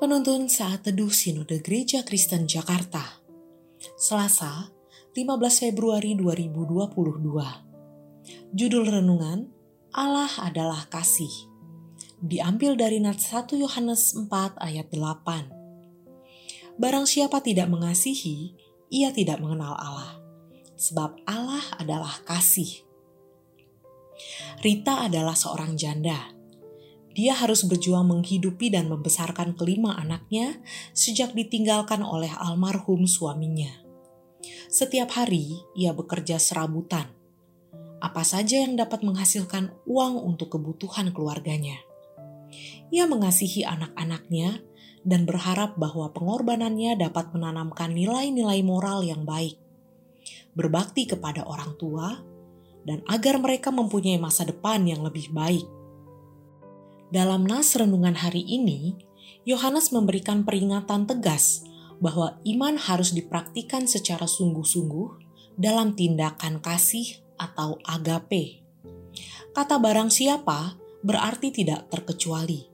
Penuntun Saat Teduh Sinode Gereja Kristen Jakarta. Selasa, 15 Februari 2022 Judul Renungan Allah adalah Kasih. Diambil dari Nat 1 Yohanes 4 ayat 8 Barang siapa tidak mengasihi, ia tidak mengenal Allah Sebab Allah adalah kasih. Rita adalah seorang janda dia harus berjuang menghidupi dan membesarkan kelima anaknya sejak ditinggalkan oleh almarhum suaminya. Setiap hari ia bekerja serabutan. Apa saja yang dapat menghasilkan uang untuk kebutuhan keluarganya. Ia mengasihi anak-anaknya dan berharap bahwa pengorbanannya dapat menanamkan nilai-nilai moral yang baik, berbakti kepada orang tua, dan agar mereka mempunyai masa depan yang lebih baik. Dalam nas renungan hari ini, Yohanes memberikan peringatan tegas bahwa iman harus dipraktikkan secara sungguh-sungguh dalam tindakan kasih atau agape. Kata barang siapa berarti tidak terkecuali.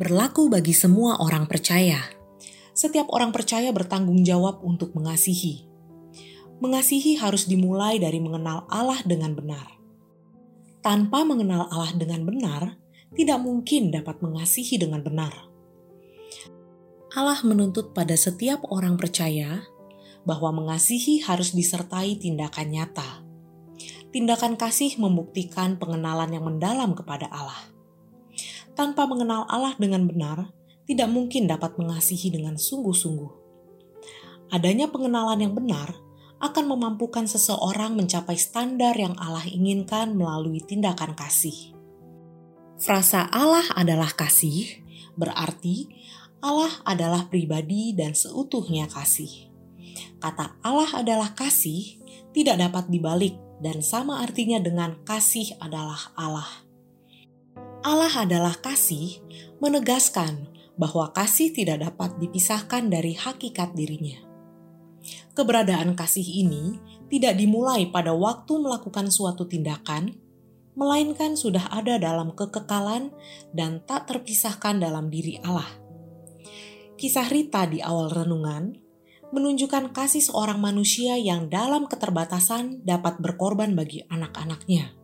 Berlaku bagi semua orang percaya. Setiap orang percaya bertanggung jawab untuk mengasihi. Mengasihi harus dimulai dari mengenal Allah dengan benar. Tanpa mengenal Allah dengan benar, tidak mungkin dapat mengasihi dengan benar. Allah menuntut pada setiap orang percaya bahwa mengasihi harus disertai tindakan nyata. Tindakan kasih membuktikan pengenalan yang mendalam kepada Allah. Tanpa mengenal Allah dengan benar, tidak mungkin dapat mengasihi dengan sungguh-sungguh. Adanya pengenalan yang benar akan memampukan seseorang mencapai standar yang Allah inginkan melalui tindakan kasih. Frasa Allah adalah kasih berarti Allah adalah pribadi dan seutuhnya kasih. Kata Allah adalah kasih tidak dapat dibalik dan sama artinya dengan kasih adalah Allah. Allah adalah kasih menegaskan bahwa kasih tidak dapat dipisahkan dari hakikat dirinya. Keberadaan kasih ini tidak dimulai pada waktu melakukan suatu tindakan, melainkan sudah ada dalam kekekalan dan tak terpisahkan dalam diri Allah. Kisah Rita di awal renungan menunjukkan kasih seorang manusia yang dalam keterbatasan dapat berkorban bagi anak-anaknya.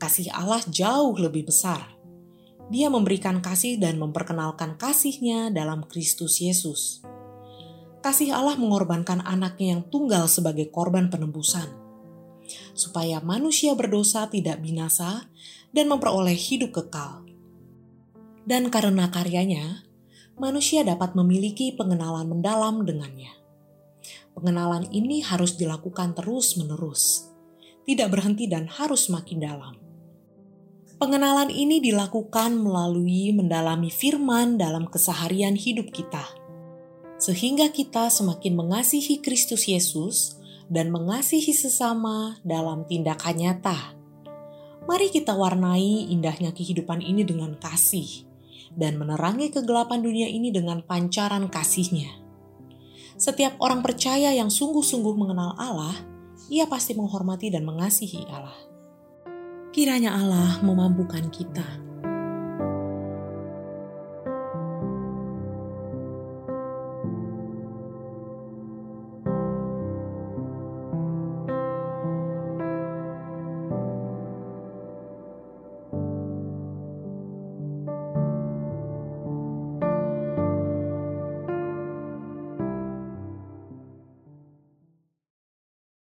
Kasih Allah jauh lebih besar. Dia memberikan kasih dan memperkenalkan kasihnya dalam Kristus Yesus. Kasih Allah mengorbankan anaknya yang tunggal sebagai korban penebusan supaya manusia berdosa tidak binasa dan memperoleh hidup kekal. Dan karena karyanya, manusia dapat memiliki pengenalan mendalam dengannya. Pengenalan ini harus dilakukan terus-menerus, tidak berhenti dan harus makin dalam. Pengenalan ini dilakukan melalui mendalami firman dalam keseharian hidup kita, sehingga kita semakin mengasihi Kristus Yesus dan mengasihi sesama dalam tindakan nyata. Mari kita warnai indahnya kehidupan ini dengan kasih dan menerangi kegelapan dunia ini dengan pancaran kasihnya. Setiap orang percaya yang sungguh-sungguh mengenal Allah, ia pasti menghormati dan mengasihi Allah. Kiranya Allah memampukan kita